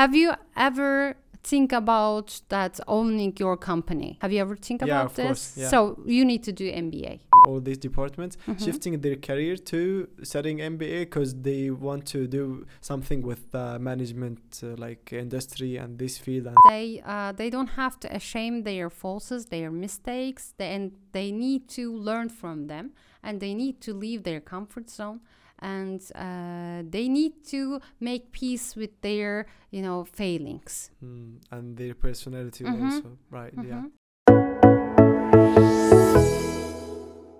have you ever think about that owning your company? Have you ever think Yeah, about of this? course, yeah. So you need to do MBA. all these departments Mhm. shifting their career to studying MBA because they want to do something with the management uh, like industry and this field and They uh, they don't have to shame their faults, their mistakes, they, and they need to learn from them, and they need to leave their comfort zone, and uh, they need to make peace with their you know failings. mm, and their personality Mhm. also right yeah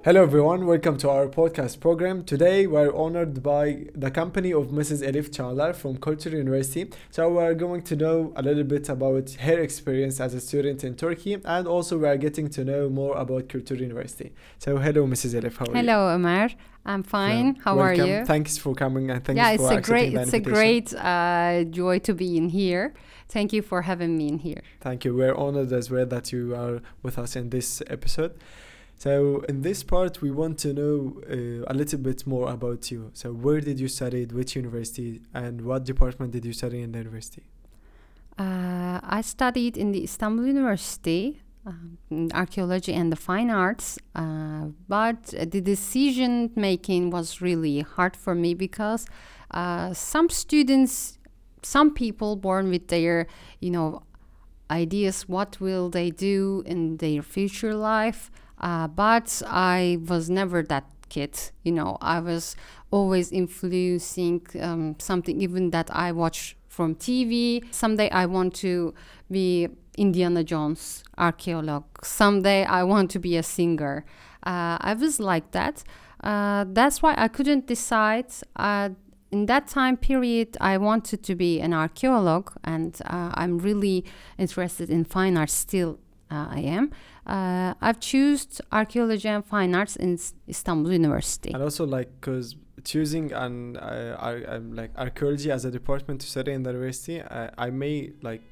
Hello everyone, welcome to our podcast program. Today we're honored by the company of Mrs. Elif Çağlar from Culture University. So we're going to know a little bit about her experience as a student in Turkey and also we're getting to know more about Culture University. So hello Mrs. Elif, how are you? Hello, Omar. I'm fine. How Welcome. are you? Thanks for coming and thanks yeah, for it's a great it's a great uh, joy to be in here. Thank you for having me in here. Thank you. We're honored as well that you are with us in this episode. So, in this part, we want to know uh, a little bit more about you. So, where did you study? Which university? And what department did you study in the university? Uh, I studied in the Istanbul University, um, archaeology and the fine arts, uh, but the decision making was really hard for me because uh, some students, some people born with their, you know, ideas, what will they do in their future life? Uh, but I was never that kid, you know, I was always influencing um, something even that I watch from TV. Someday I want to be Indiana Jones archaeologist. Someday I want to be a singer. Uh, I was like that. Uh, that's why I couldn't decide. Uh, in that time period, I wanted to be an archaeologist, and uh, I'm really interested in fine arts. Still, uh, I am. Uh, I've chosen archaeology and fine arts in S- Istanbul University. And also, like, because choosing an uh, um, like archaeology as a department to study in the university, uh, I may like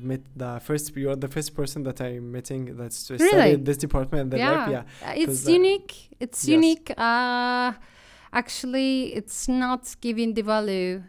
met the first. You are the first person that I'm meeting that's Really? studied this department yeah, life. Yeah. Uh, it's unique. It's Yes. unique. Uh, actually, it's not giving the value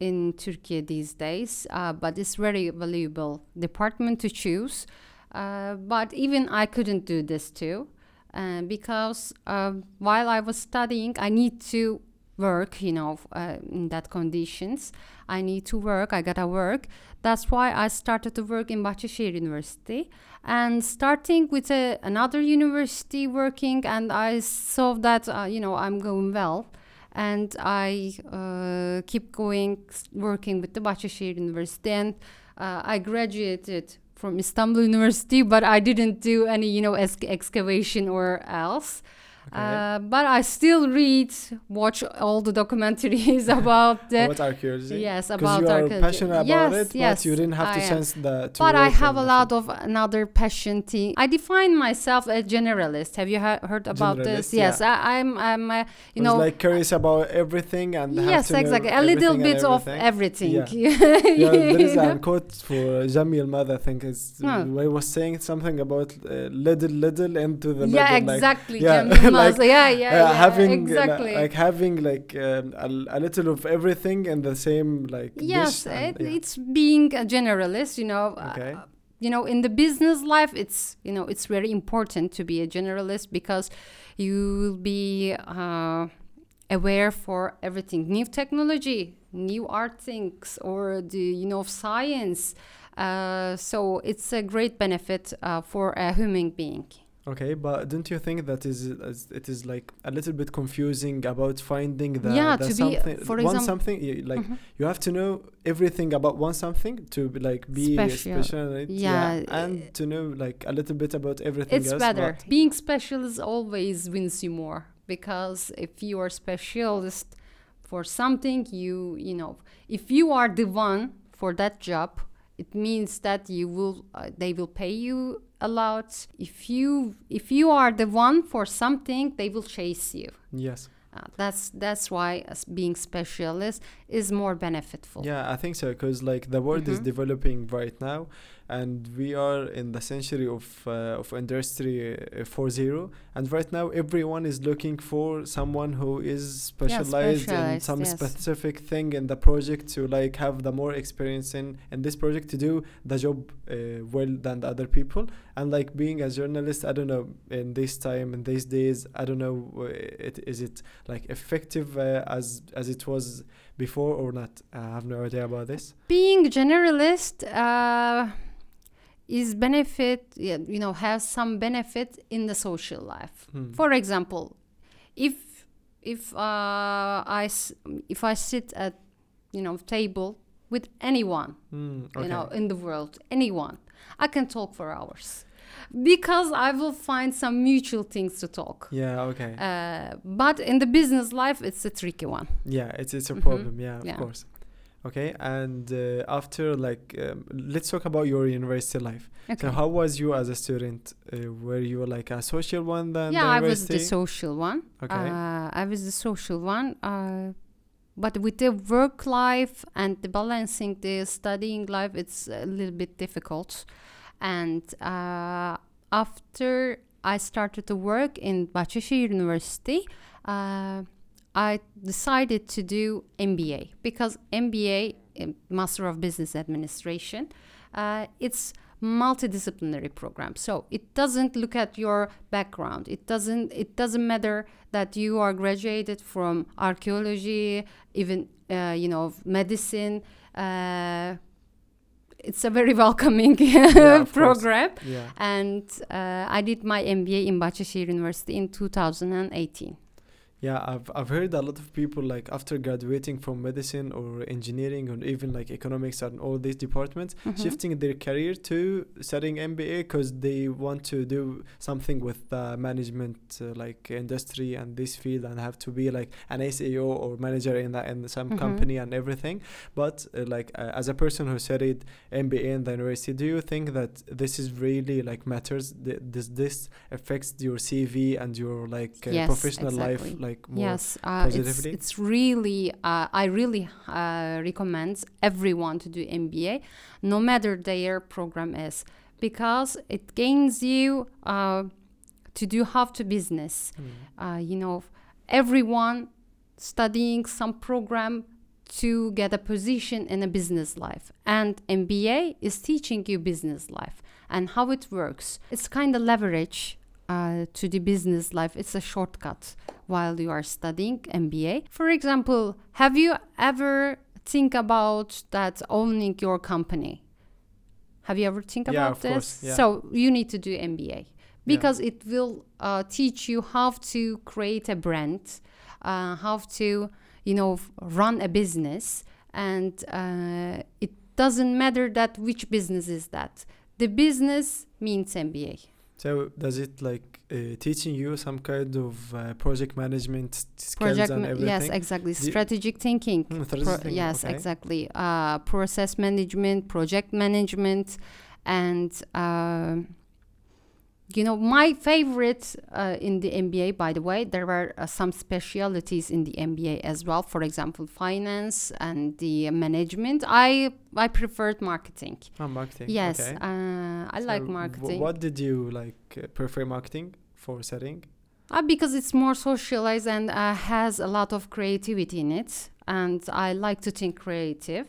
in Turkey these days, uh, but it's very valuable department to choose. Uh, but even I couldn't do this too, uh, because uh, while I was studying, I need to work. You know, uh, in that conditions, I need to work. I gotta work. That's why I started to work in Bahçeşehir University and starting with a, another university working and i saw that uh, you know i'm going well and i uh, keep going working with the Bahçeşehir University and uh, i graduated from istanbul university but i didn't do any you know ex- excavation or else Okay. uh, but i still read watch all the documentaries about the about archaeology. yes about you are archaeology. passionate about yes, it, yes, but you didn't have I am. chance the, to but I have a lot of another passion thing. I define myself a generalist. Have you he- heard about this? Yes, yeah. I, I'm. I'm. Uh, you know. like curious about everything and have yes, to exactly. A little bit of everything. Yeah. yeah, there is a quote for Jamil Mad, I think, is he was saying something about uh, little, little into the yeah, middle. like, exactly. yeah, Jamil like, yeah, yeah, uh, yeah, having li- exactly. like having like um, a, a little of everything in the same like yes, and- it, it's being a generalist. You know. uh, you know in the business life it's you know it's very important to be a generalist because you will be uh, aware for everything new technology new art things or the you know science uh, so it's a great benefit uh, for a human being Okay, but don't you think that is it is like a little bit confusing about finding the, Yeah, the to be, something for one example- something you, like Mhm. you have to know everything about one something to be, like be Special. special, in it, Yeah, and to know like a little bit about everything it's else better being special is always wins you more because if you are specialist for something you you know if you are the one for that job it means that you will uh, they will pay you a lot if you if you are the one for something they will chase you yes Uh, that's that's why being specialist is more benefitful. Yeah, I think so because like the world is Mhm. developing right now, and we are in the century of uh, of industry uh, 4.0 and right now everyone is looking for someone who is specialized in specialized, some yes. specific thing in the project to like have the more experience in in this project to do the job uh, well than the other people. And like being a generalist i don't know in this time in these days i don't know uh, it, is it like effective uh, as as it was before or not? I have no idea about this. Being generalist uh, is benefit you know has some benefit in the social life Hmm. for example if if uh, i if i sit at you know table with anyone Hmm, okay. you know in the world anyone i can talk for hours because i will find some mutual things to talk yeah okay uh, but in the business life it's a tricky one yeah it's it's a Mhm. problem yeah of Yeah. course okay and uh, after like um, let's talk about your university life. Okay. so how was you as a student? Uh, were you like a social one then yeah the i was the social one. Okay. Uh, i was the social one uh, but with the work life and the balancing the studying life it's a little bit difficult. And uh, after i started to work in Bahçeşehir University uh, i decided to do mba because mba uh, master of business administration uh, it's multidisciplinary program. So it doesn't look at your background. It doesn't it doesn't matter that you are graduated from archaeology even uh, you know medicine uh, it's a very welcoming Yeah, program. Yeah. And uh, i did my mba in Bahçeşehir university in 2018 yeah i've i've heard a lot of people like after graduating from medicine or engineering or even like economics and all these departments Mhm. shifting their career to studying MBA because they want to do something with the management uh, like industry and this field and have to be like an CEO or manager in that in some Mhm. company and everything. But uh, like uh, as a person who studied MBA in the university, do you think that this is really like matters? Th- Does this affects your CV and your like uh, Yes, professional life exactly. Like more? yes uh, it's, it's really uh, i really uh, recommend everyone to do mba no matter their program is because it gains you uh, to do half to business. Uh, you know everyone studying some program to get a position in a business life and mba is teaching you business life and how it works. It's kind of leverage uh, to the business life it's a shortcut while you are studying mba for example have you ever think about that owning your company have you ever think Yeah, about of this course, yeah. so you need to do mba because it will uh, teach you how to create a brand, uh, how to, you know, run a business, and uh, it doesn't matter that which business is that. The business means MBA. So does it like uh, teaching you some kind of uh, project management skills Project, and everything? yes, exactly. You- Strategic thinking. Strategic thinking, yes, okay. exactly. Uh, process management, project management, and um you know my favorite uh, in the MBA. By the way, there were uh, some specialities in the MBA as well. For example, finance and the management. I I preferred marketing. Oh, marketing. Yes, Okay. uh, I So like marketing. what did you like uh, prefer marketing for setting? Uh, because it's more socialized and uh, has a lot of creativity in it, and I like to think creative.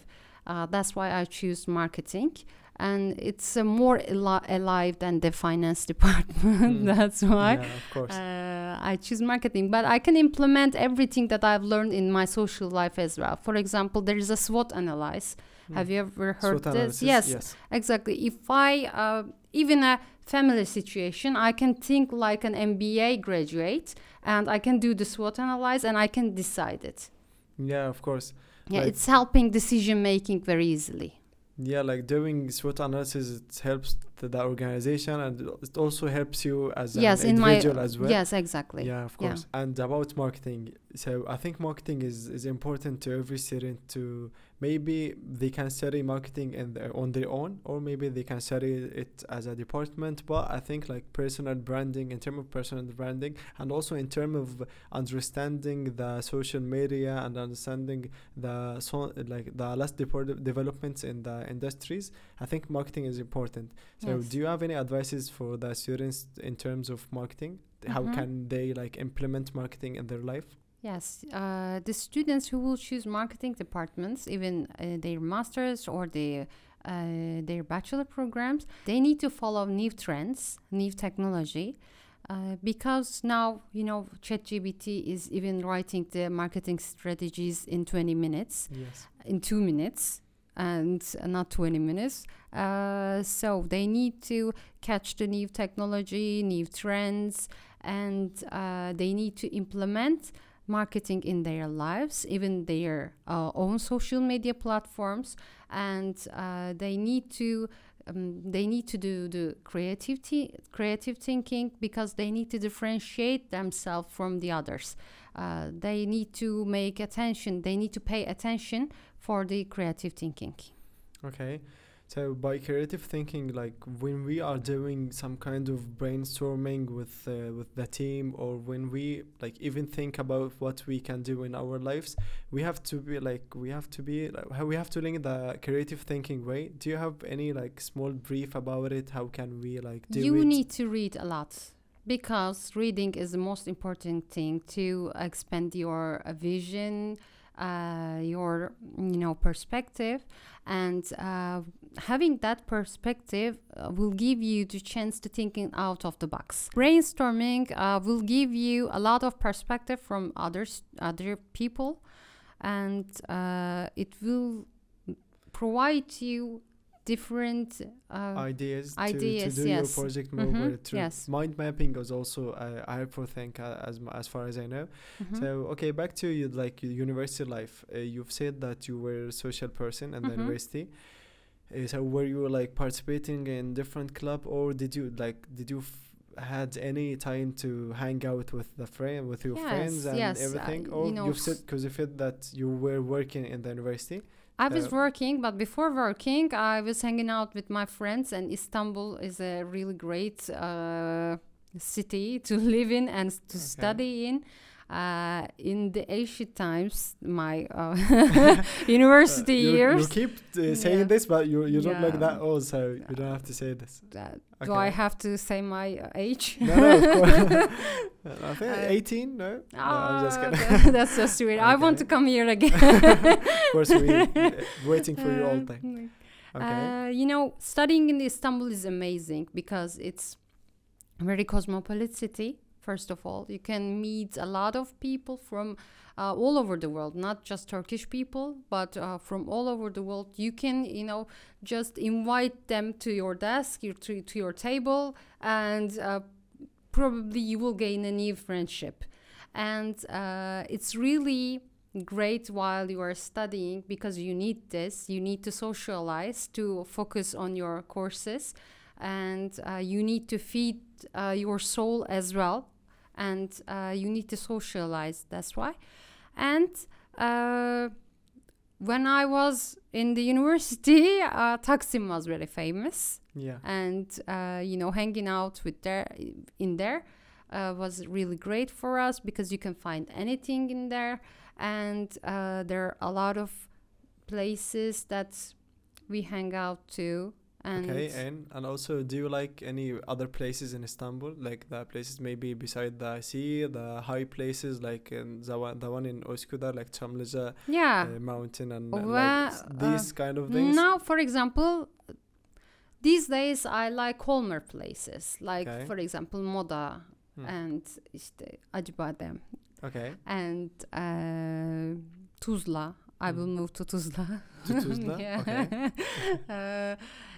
Uh, that's why I choose marketing, and it's uh, more ali- alive than the finance department. Mm. that's why Yeah, of course. uh, I choose marketing. But I can implement everything that I've learned in my social life as well. For example, there is a SWOT analyze. Hmm. Have you ever heard SWOT this? analysis? Yes, Yes. Exactly. If I, uh, even a family situation, I can think like an MBA graduate and I can do the SWOT analyze and I can decide it. Yeah, of course. Yeah, Like- it's helping decision making very easily. Yeah, like doing SWOT analysis, it helps the, the organization and it also helps you as yes, an in my individual as well. yes, exactly. Yeah, of Yeah. course. And about marketing, so I think marketing is, is important to every student to maybe they can study marketing in their, on their own or maybe they can study it as a department but i think like personal branding in terms of personal branding and also in terms of understanding the social media and understanding the so like the last deport- developments in the industries i think marketing is important so Yes. do you have any advices for the students in terms of marketing how Mhm. can they like implement marketing in their life Yes, uh, the students who will choose marketing departments, even uh, their masters or their uh, their bachelor programs, they need to follow new trends, new technology, uh, because now you know ChatGPT is even writing the marketing strategies in 20 minutes, yes in two minutes, and not 20 minutes. Uh, so they need to catch the new technology, new trends, and uh, they need to implement marketing in their lives, even their uh, own social media platforms, and uh, they need to um, they need to do the creativity creative thinking because they need to differentiate themselves from the others. Uh, they need to make attention. They need to pay attention for the creative thinking. Okay. So by creative thinking, like when we are doing some kind of brainstorming with uh, with the team, or when we like even think about what we can do in our lives, we have to be like we have to be like, we have to link the creative thinking way. Do you have any like small brief about it? How can we like do you it? need to read a lot because reading is the most important thing to expand your uh, vision uh, your you know perspective and uh, having that perspective uh, will give you the chance to thinking out of the box brainstorming uh, will give you a lot of perspective from others other people and uh, it will provide you different uh, ideas, ideas, to, to do yes. your project more Mhm, well through. yes. Mind mapping is also a, helpful thing uh, as as far as I know. mhm. So okay, back to you like university life. Uh, you've said that you were a social person in the Mhm. university. Uh, so were you like participating in different club or did you like did you f- had any time to hang out with the friend with your friends and yes, uh, everything you know, you've said because you said that you were working in the university I was uh, working, but before working, I was hanging out with my friends, and Istanbul is a really great uh, city to live in and to Okay. study in. Uh, in the ancient times, my uh, university Uh, years. you keep uh, saying Yeah. this but you you don't look that old so you don't have to say this uh, Do I have to say my uh, age? no no of course I think Uh, 18 no no I'm just Ah, kidding that- that's so sweet. I want to come here again. of course we uh, waiting for you all day Uh, okay Uh, you know, studying in Istanbul is amazing because it's a very cosmopolitan city. First of all, you can meet a lot of people from uh, all over the world, not just Turkish people, but uh, from all over the world. You can, you know, just invite them to your desk, your, to, to your table, and uh, probably you will gain a new friendship. And uh, it's really great while you are studying because you need this. You need to socialize to focus on your courses, and uh, you need to feed uh, your soul as well. And uh, you need to socialize. That's why. And uh, when I was in the university, uh, Taksim was really famous yeah and uh, you know hanging out with there in there uh, was really great for us because you can find anything in there and uh, there are a lot of places that we hang out to and okay and and also do you like any other places in istanbul like the places maybe beside the sea the high places like in the one, the one in Üsküdar like Çamlıca yeah uh, mountain and Well, like s- uh, these kind of things now for example these days i like calmer places like Okay. for example moda Hmm. and işte Acıbadem okay and uh, Tuzla. I will Mhm. move to Tuzla. To Tuzla? yeah. Okay. uh,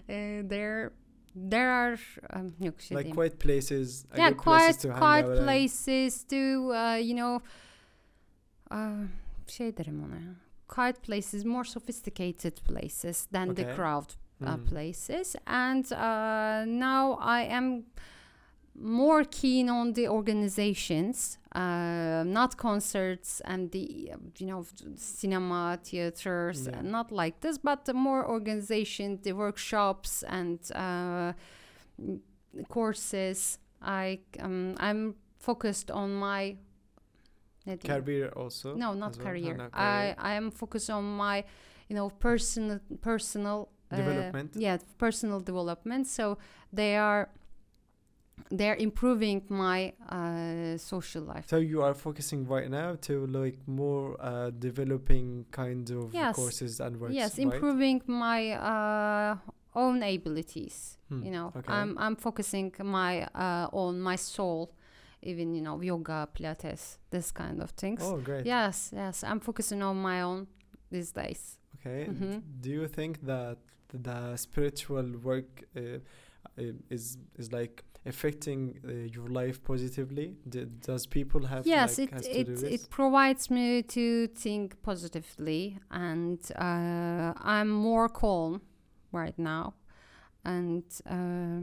there, there are um, like quiet places yeah, good places quiet, quiet places to uh, you know, uh, şey derim ona. ya. Quiet places, more sophisticated places than the crowd uh, Mm. places. And uh, now I am more keen on the organizations, uh, not concerts and the you know cinema theaters, Yeah. not like this, but the more organization, the workshops and uh, courses. I um, I'm focused on my? Career also. no not well? career. No, I I am focused on my you know personal personal uh, Development. yeah personal development so they are they're improving my uh, social life So you are focusing right now to like more uh, developing kind of Yes. courses and works. yes right? improving my uh, own abilities Hmm, you know okay. i'm i'm focusing my uh, on my soul even you know yoga pilates this kind of things Oh, great. yes yes i'm focusing on my own these days Okay. Mhm. Do you think that the spiritual work uh, uh, is is like affecting uh, your life positively? D- does people have yes like, it it, it provides me to think positively and uh, i'm more calm right now and uh,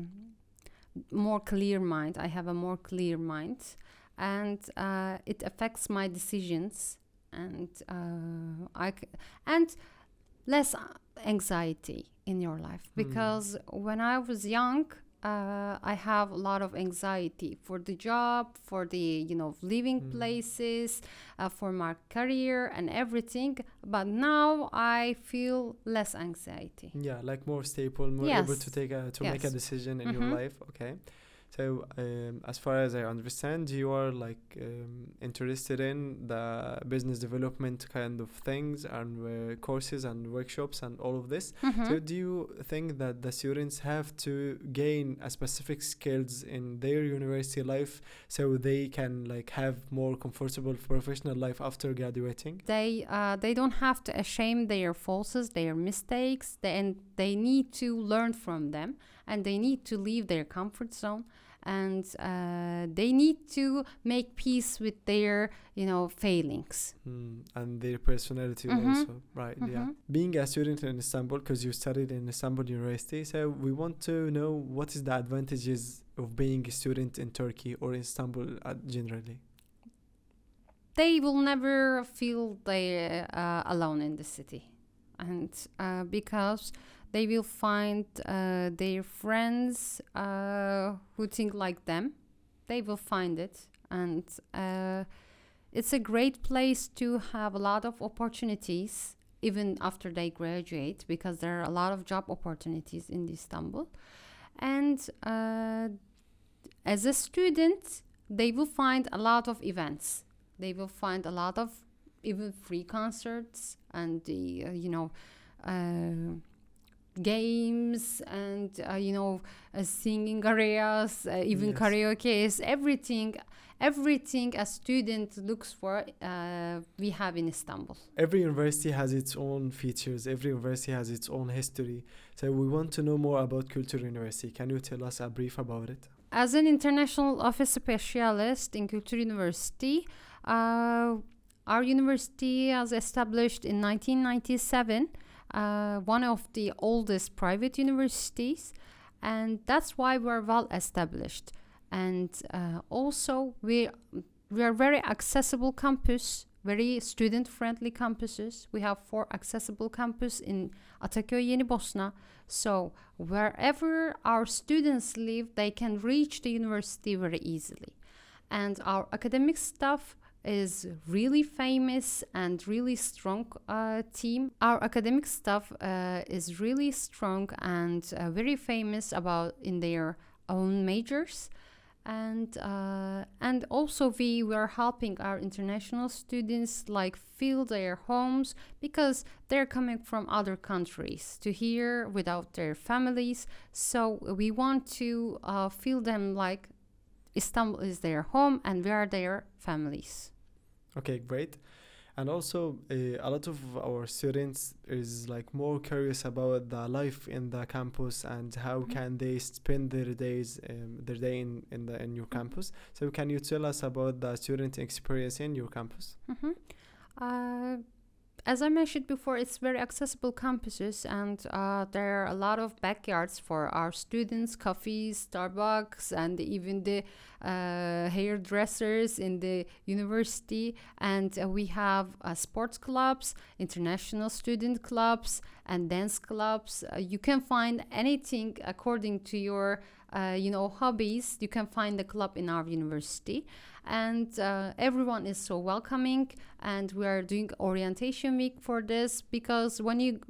more clear mind i have a more clear mind and uh, it affects my decisions and uh, i c- and less anxiety in your life Hmm. because when i was young uh, I have a lot of anxiety for the job, for the you know living Mm. places, uh, for my career and everything. But now I feel less anxiety. Yeah, like more stable, more able to take a, to make a decision in your Mhm. life. Okay. So, um, as far as I understand, you are like um, interested in the business development kind of things and uh, courses and workshops and all of this. Mhm. So, do you think that the students have to gain a specific skills in their university life so they can like have more comfortable professional life after graduating? they uh, they don't have to shame their faults, their mistakes, they, and they need to learn from them, and they need to leave their comfort zone, and uh, they need to make peace with their you know failings. Mm, and their personality Mhm. also, right? Yeah. Mhm. Being a student in Istanbul, because you studied in Istanbul University, so we want to know what is the advantages of being a student in Turkey or Istanbul uh, generally. they will never feel they uh, alone in the city and uh, because they will find uh, their friends uh, who think like them. They will find it. And uh, it's a great place to have a lot of opportunities even after they graduate because there are a lot of job opportunities in istanbul. And uh, as a student they will find a lot of events. They will find a lot of even free concerts and the uh, you know uh, games and uh, you know uh, singing areas uh, even Yes. karaoke everything everything a student looks for uh, we have in istanbul Every university has its own features. Every university has its own history. So we want to know more about Culture University. Can you tell us a brief about it? As an international office specialist in Culture University, uh, our university was established in 1997, uh, one of the oldest private universities, and that's why we're well established. And uh, also, we we are very accessible campus, very student-friendly campuses. We have four accessible campus in Ataköy, Yeni Bosna. So wherever our students live, they can reach the university very easily. And our academic staff is really famous and really strong uh, team. Our academic staff uh, is really strong and uh, very famous about in their own majors. And uh, and also we were helping our international students like fill their homes because they're coming from other countries to here without their families. So we want to uh, feel them like Istanbul is their home and we are their families. Okay, great. And also, uh, a lot of our students is like more curious about the life in the campus and how Mhm. can they spend their days, um, their day in, in the in your campus. So, can you tell us about the student experience in your campus? Mhm. Uh, as I mentioned before, it's very accessible campuses, and uh, there are a lot of backyards for our students, coffees, Starbucks, and even the uh, hairdressers in the university. And uh, we have uh, sports clubs, international student clubs, and dance clubs. Uh, you can find anything according to your uh, you know hobbies you can find the club in our university and uh, everyone is so welcoming and we are doing orientation week for this because when you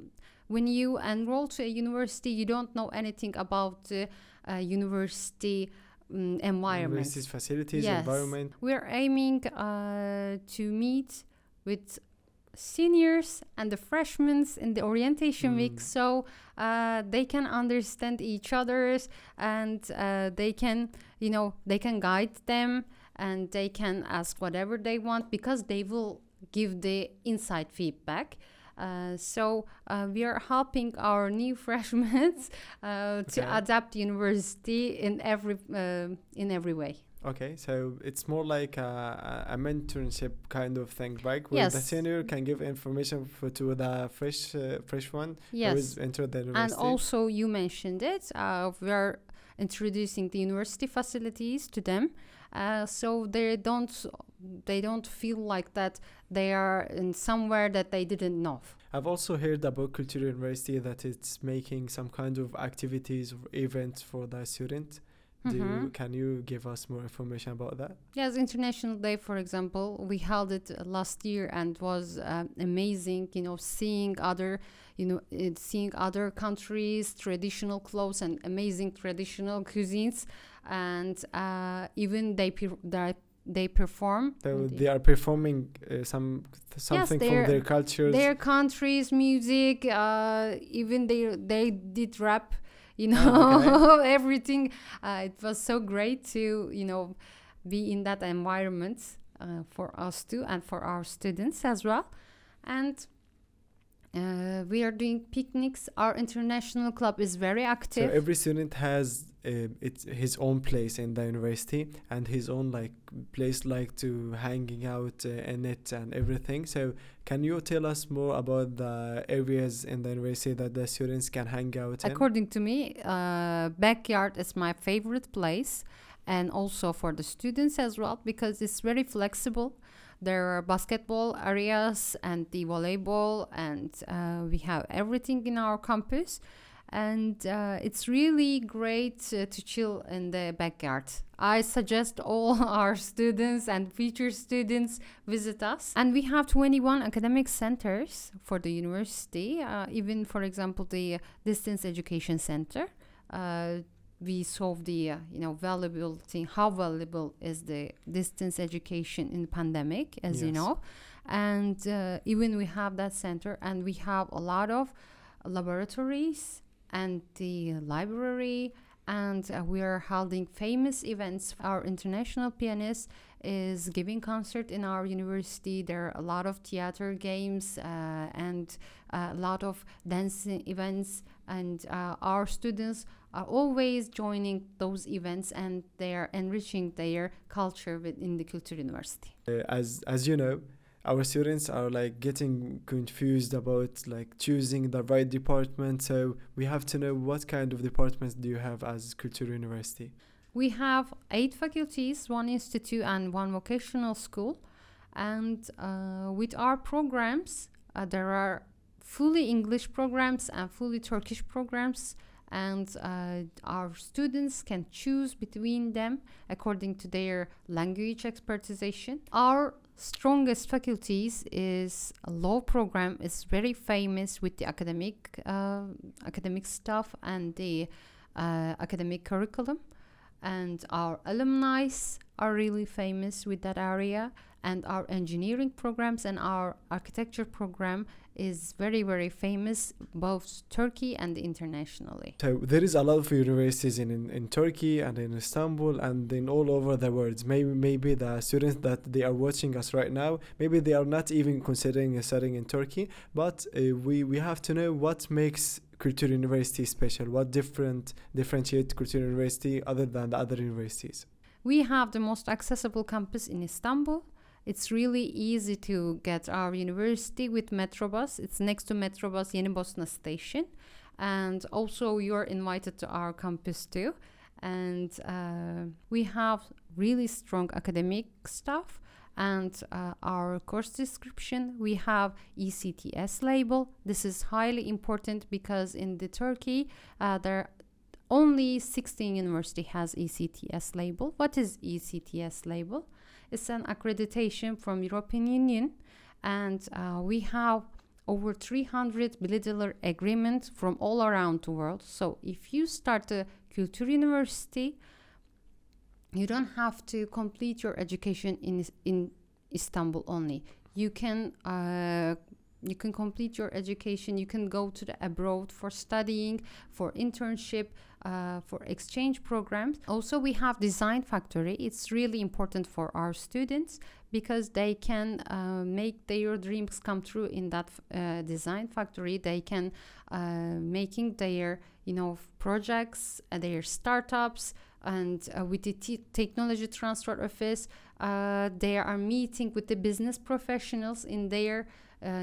when you enroll to a university you don't know anything about the uh, university um, environment facilities, Yes. environment. we're aiming uh, to meet with seniors and the freshmen in the orientation week Mm. so uh, they can understand each other's and uh, they can you know they can guide them and they can ask whatever they want because they will give the inside feedback. Uh, so uh, we are helping our new freshmen uh, to adapt university in every uh, in every way Okay, so it's more like a, a mentorship kind of thing, right? Where the senior can give information for, to the fresh uh, fresh one who yes is entered the and also you mentioned it uh, we are introducing the university facilities to them uh, so they don't they don't feel like that they are in somewhere that they didn't know I've also heard about Culture University that it's making some kind of activities or events for the student. Do you, can you give us more information about that? yes international day for example we held it uh, last year and was uh, amazing you know seeing other you know seeing other countries traditional clothes and amazing traditional cuisines and uh, even they per- they, they perform So on the- they are performing uh, some something from their cultures. their countries music uh, even they they did rap you Oh, know everything. Uh, it was so great to you know be in that environment uh, for us too and for our students as well. And uh, we are doing picnics. Our international club is very active So active. every student has uh, it's his own place in the university and his own like place like to hanging out uh, in it and everything. So can you tell us more about the areas in the university that the students can hang out in? According to me, uh, backyard is my favorite place, and also for the students as well because it's very flexible. There are basketball areas and the volleyball, and uh, we have everything in our campus. And uh, it's really great uh, to chill in the backyard. I suggest all our students and future students visit us. And we have 21 academic centers for the university. Uh, even, for example, the distance education center. Uh, we solve the uh, you know valuable thing. How valuable is the distance education in the pandemic, as you know, and uh, even we have that center, and we have a lot of laboratories and the library and uh, we are holding famous events. Our international pianist is giving concert in our university. There are a lot of theater games uh, and a lot of dancing events and uh, our students are always joining those events and they are enriching their culture within the culture university. Uh, as as you know, our students are like getting confused about like choosing the right department. So we have to know what kind of departments do you have as Culture University. We have eight faculties, one institute, and one vocational school. And uh, with our programs, uh, there are fully English programs and fully Turkish programs. And uh, our students can choose between them according to their language expertization. Our strongest faculties is a law program is very famous with the academic uh, academic stuff and the uh, academic curriculum. And our alumni are really famous with that area and our engineering programs and our architecture program is very very famous both turkey and internationally So there is a lot of universities in, in, in Turkey and in Istanbul and in all over the world. Maybe maybe the students that they are watching us right now, maybe they are not even considering studying in Turkey. But uh, we we have to know what makes Culture University special. What different differentiate Culture University other than the other universities. we have the most accessible campus in istanbul It's really easy to get our university with Metrobus. It's next to Metrobus Yeni Bosna station. And also, you're invited to our campus too. And uh, we have really strong academic staff and uh, our course description we have ects label this is highly important because in the turkey uh, there only 16 university has ects label what is ects label it's an accreditation from european union and uh, we have over 300 bilateral agreements from all around the world so if you start a culture university you don't have to complete your education in in Istanbul only. You can uh, you can complete your education. You can go to the abroad for studying, for internship, uh, for exchange programs. Also, we have Design Factory. It's really important for our students because they can uh, make their dreams come true in that uh, Design Factory. They can uh, making their you know projects, uh, their startups, and uh, with the technology transfer office they are meeting with the business professionals in their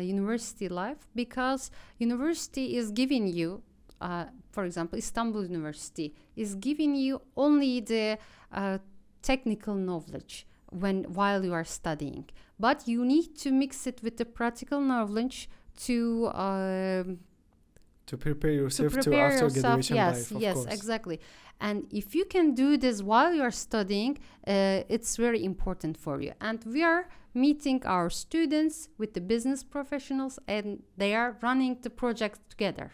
university life because university is giving you uh, for example istanbul university is giving you only the uh, technical knowledge when while you are studying but you need to mix it with the practical knowledge to um, to prepare yourself to to, prepare after yourself graduation yes life yes course. exactly. And if you can do this while you are studying uh, it's very important for you. And we are meeting our students with the business professionals and they are running the project together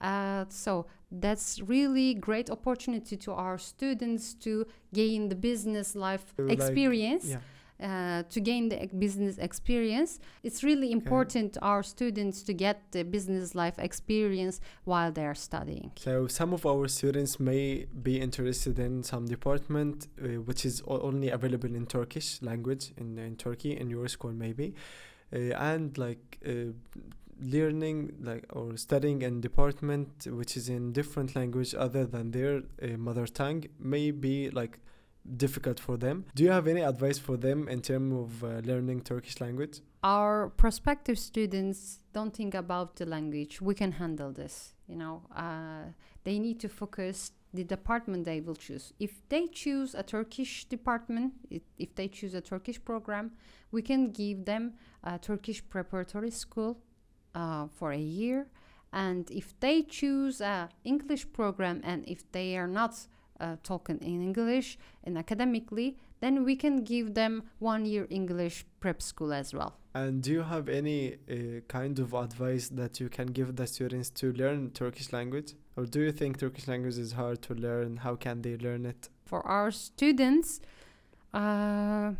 uh, so that's really great opportunity to our students to gain the business life Like, experience yeah. uh, to gain the business experience. It's really important our students to get the business life experience while they are studying. So some of our students may be interested in some department uh, which is o- only available in Turkish language in, in Turkey in your school maybe, uh, and like uh, learning like or studying in department which is in different language other than their uh, mother tongue may be like difficult for them. Do you have any advice for them in terms of uh, learning Turkish language? Our prospective students don't think about the language. We can handle this. You know, uh, they need to focus the department they will choose. If they choose a Turkish department, i- if they choose a Turkish program, we can give them a Turkish preparatory school uh, for a year. And if they choose a English program, and if they are not uh, talking in English and academically, then we can give them one year English prep school as well. And do you have any uh, kind of advice that you can give the students to learn Turkish language? Or do you think Turkish language is hard to learn? How can they learn it? For our students, uh,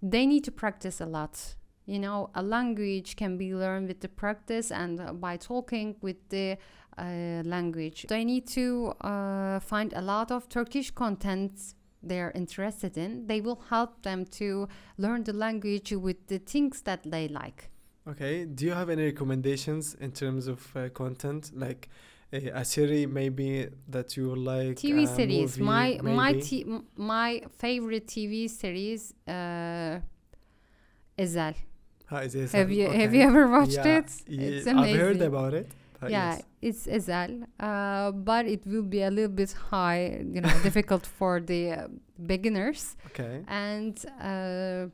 they need to practice a lot. You know, a language can be learned with the practice and uh, by talking with the uh, language. They need to uh, find a lot of Turkish content they're interested in. They will help them to learn the language with the things that they like. Okay. Do you have any recommendations in terms of uh, content? Like a series maybe that you like? TV series. movie, My my maybe? t- m- my favorite TV series, uh, Ezel. Have you have you ever watched Yeah, it? It's I've heard amazing. about it. yeah, yes. it's Ezel, uh, but it will be a little bit high, you know, difficult for the uh, beginners, Okay. and uh,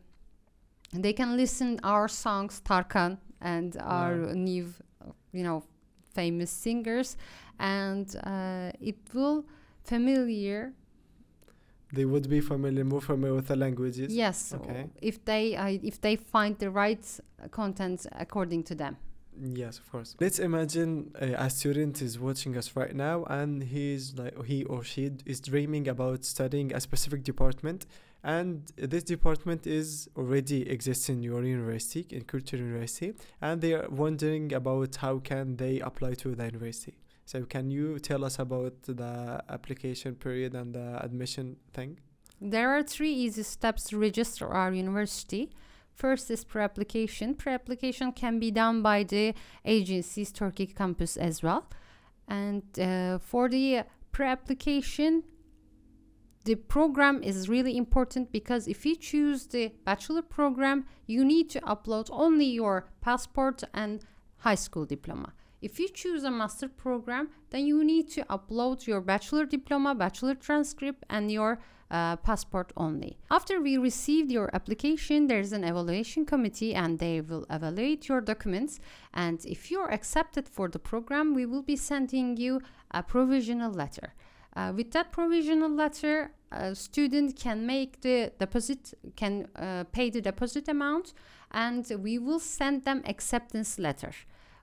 they can listen our songs, Tarkan, and our Wow. new, you know, famous singers, and uh, it will familiar They would be familiar, more familiar with the languages. Yes. Okay. If they uh, if they find the right uh, content according to them. Yes, of course. Let's imagine uh, a student is watching us right now and he's like he or she is dreaming about studying a specific department and this department is already exists in your university in culture university and they are wondering about how can they apply to the university so can you tell us about the application period and the admission thing There are three easy steps to register our university. First is pre-application. Pre-application can be done by the agency's Turkey campus as well. And uh, for the pre-application, the program is really important because if you choose the bachelor program, you need to upload only your passport and high school diploma. If you choose a master program, then you need to upload your bachelor diploma, bachelor transcript, and your uh, passport only. After we received your application, there's an evaluation committee and they will evaluate your documents. And if you're accepted for the program, we will be sending you a provisional letter. Uh, with that provisional letter, a student can make the deposit, can uh, pay the deposit amount, and we will send them acceptance letter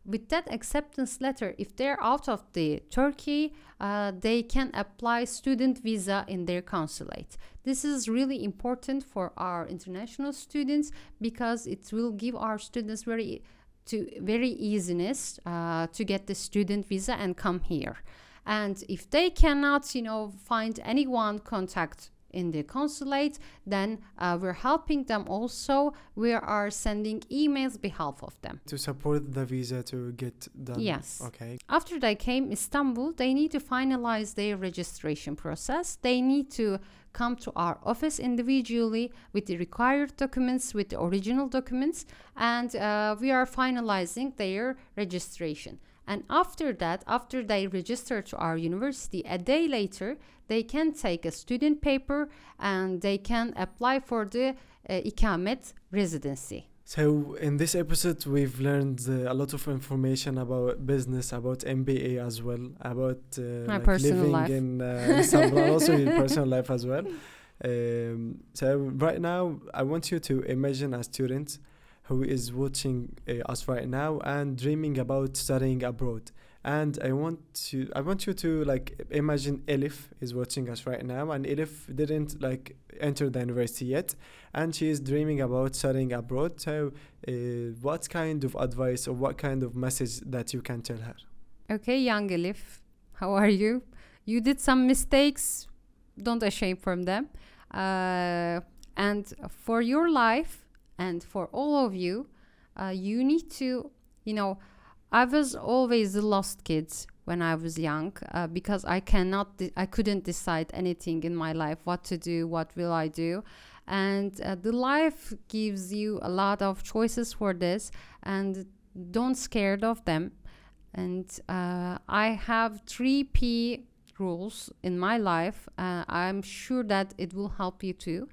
with that acceptance letter, if they're out of the Turkey, uh, they can apply student visa in their consulate. This is really important for our international students because it will give our students very to very easiness uh, to get the student visa and come here. And if they cannot, you know, find anyone contact in the consulate, then uh, we're helping them also. We are sending emails behalf of them. To support the visa to get done. Yes. Okay. After they came Istanbul, they need to finalize their registration process. They need to come to our office individually with the required documents, with the original documents, and uh, we are finalizing their registration. And after that, after they register to our university, a day later, they can take a student paper and they can apply for the uh, ikamet residency. So in this episode, we've learned uh, a lot of information about business, about MBA as well, about uh, My like personal living life. in uh, Istanbul, also your personal life as well. Um, so right now, I want you to imagine a student who is watching uh, us right now and dreaming about studying abroad. And I want to, I want you to like imagine Elif is watching us right now, and Elif didn't like enter the university yet, and she is dreaming about studying abroad. So, uh, what kind of advice or what kind of message that you can tell her? Okay, young Elif, how are you? You did some mistakes. Don't ashamed from them. Uh, and for your life and for all of you, uh, you need to, you know, I was always the lost kids when I was young uh, because I cannot, de- I couldn't decide anything in my life, what to do, what will I do, and uh, the life gives you a lot of choices for this, and don't scared of them. And uh, I have three P rules in my life. Uh, I'm sure that it will help you too.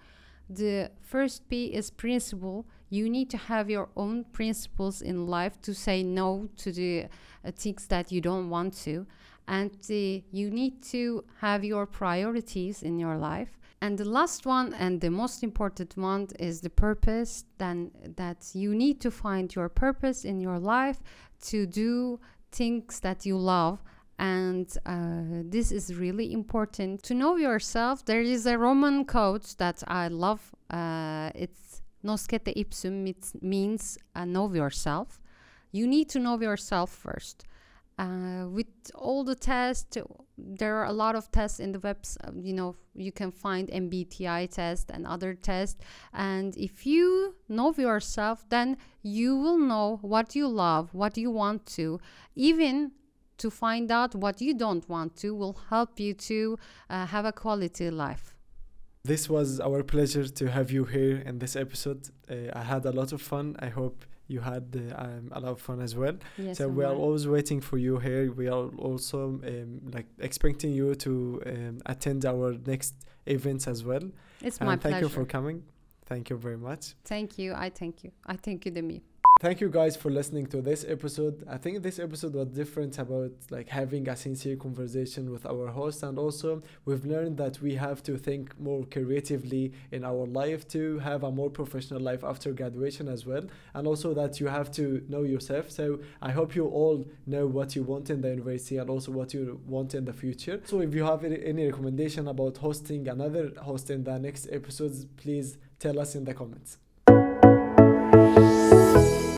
The first P is principle. You need to have your own principles in life to say no to the uh, things that you don't want to. And you need to have your priorities in your life. And the last one and the most important one is the purpose. Then that you need to find your purpose in your life to do things that you love and uh, this is really important. To know yourself there is a roman quote that i love. Uh, it's nosce te ipsum it means uh, know yourself. You need to know yourself first. Uh, with all the tests there are a lot of tests in the webs uh, you know you can find mbti test and other tests. And if you know yourself then you will know what you love what you want to. Even to find out what you don't want to will help you to uh, have a quality life This was our pleasure to have you here in this episode. Uh, I had a lot of fun. I hope you had uh, um, a lot of fun as well. yes so we are always waiting for you here. We are also um, like expecting you to um, attend our next events as well. it's and my thank pleasure Thank you for coming. Thank you very much. thank you i thank you i thank you demi Thank you guys for listening to this episode. I think this episode was different about like having a sincere conversation with our host and also we've learned that we have to think more creatively in our life to have a more professional life after graduation as well and also that you have to know yourself. So I hope you all know what you want in the university and also what you want in the future. So if you have any, recommendation about hosting another host in the next episodes, please tell us in the comments.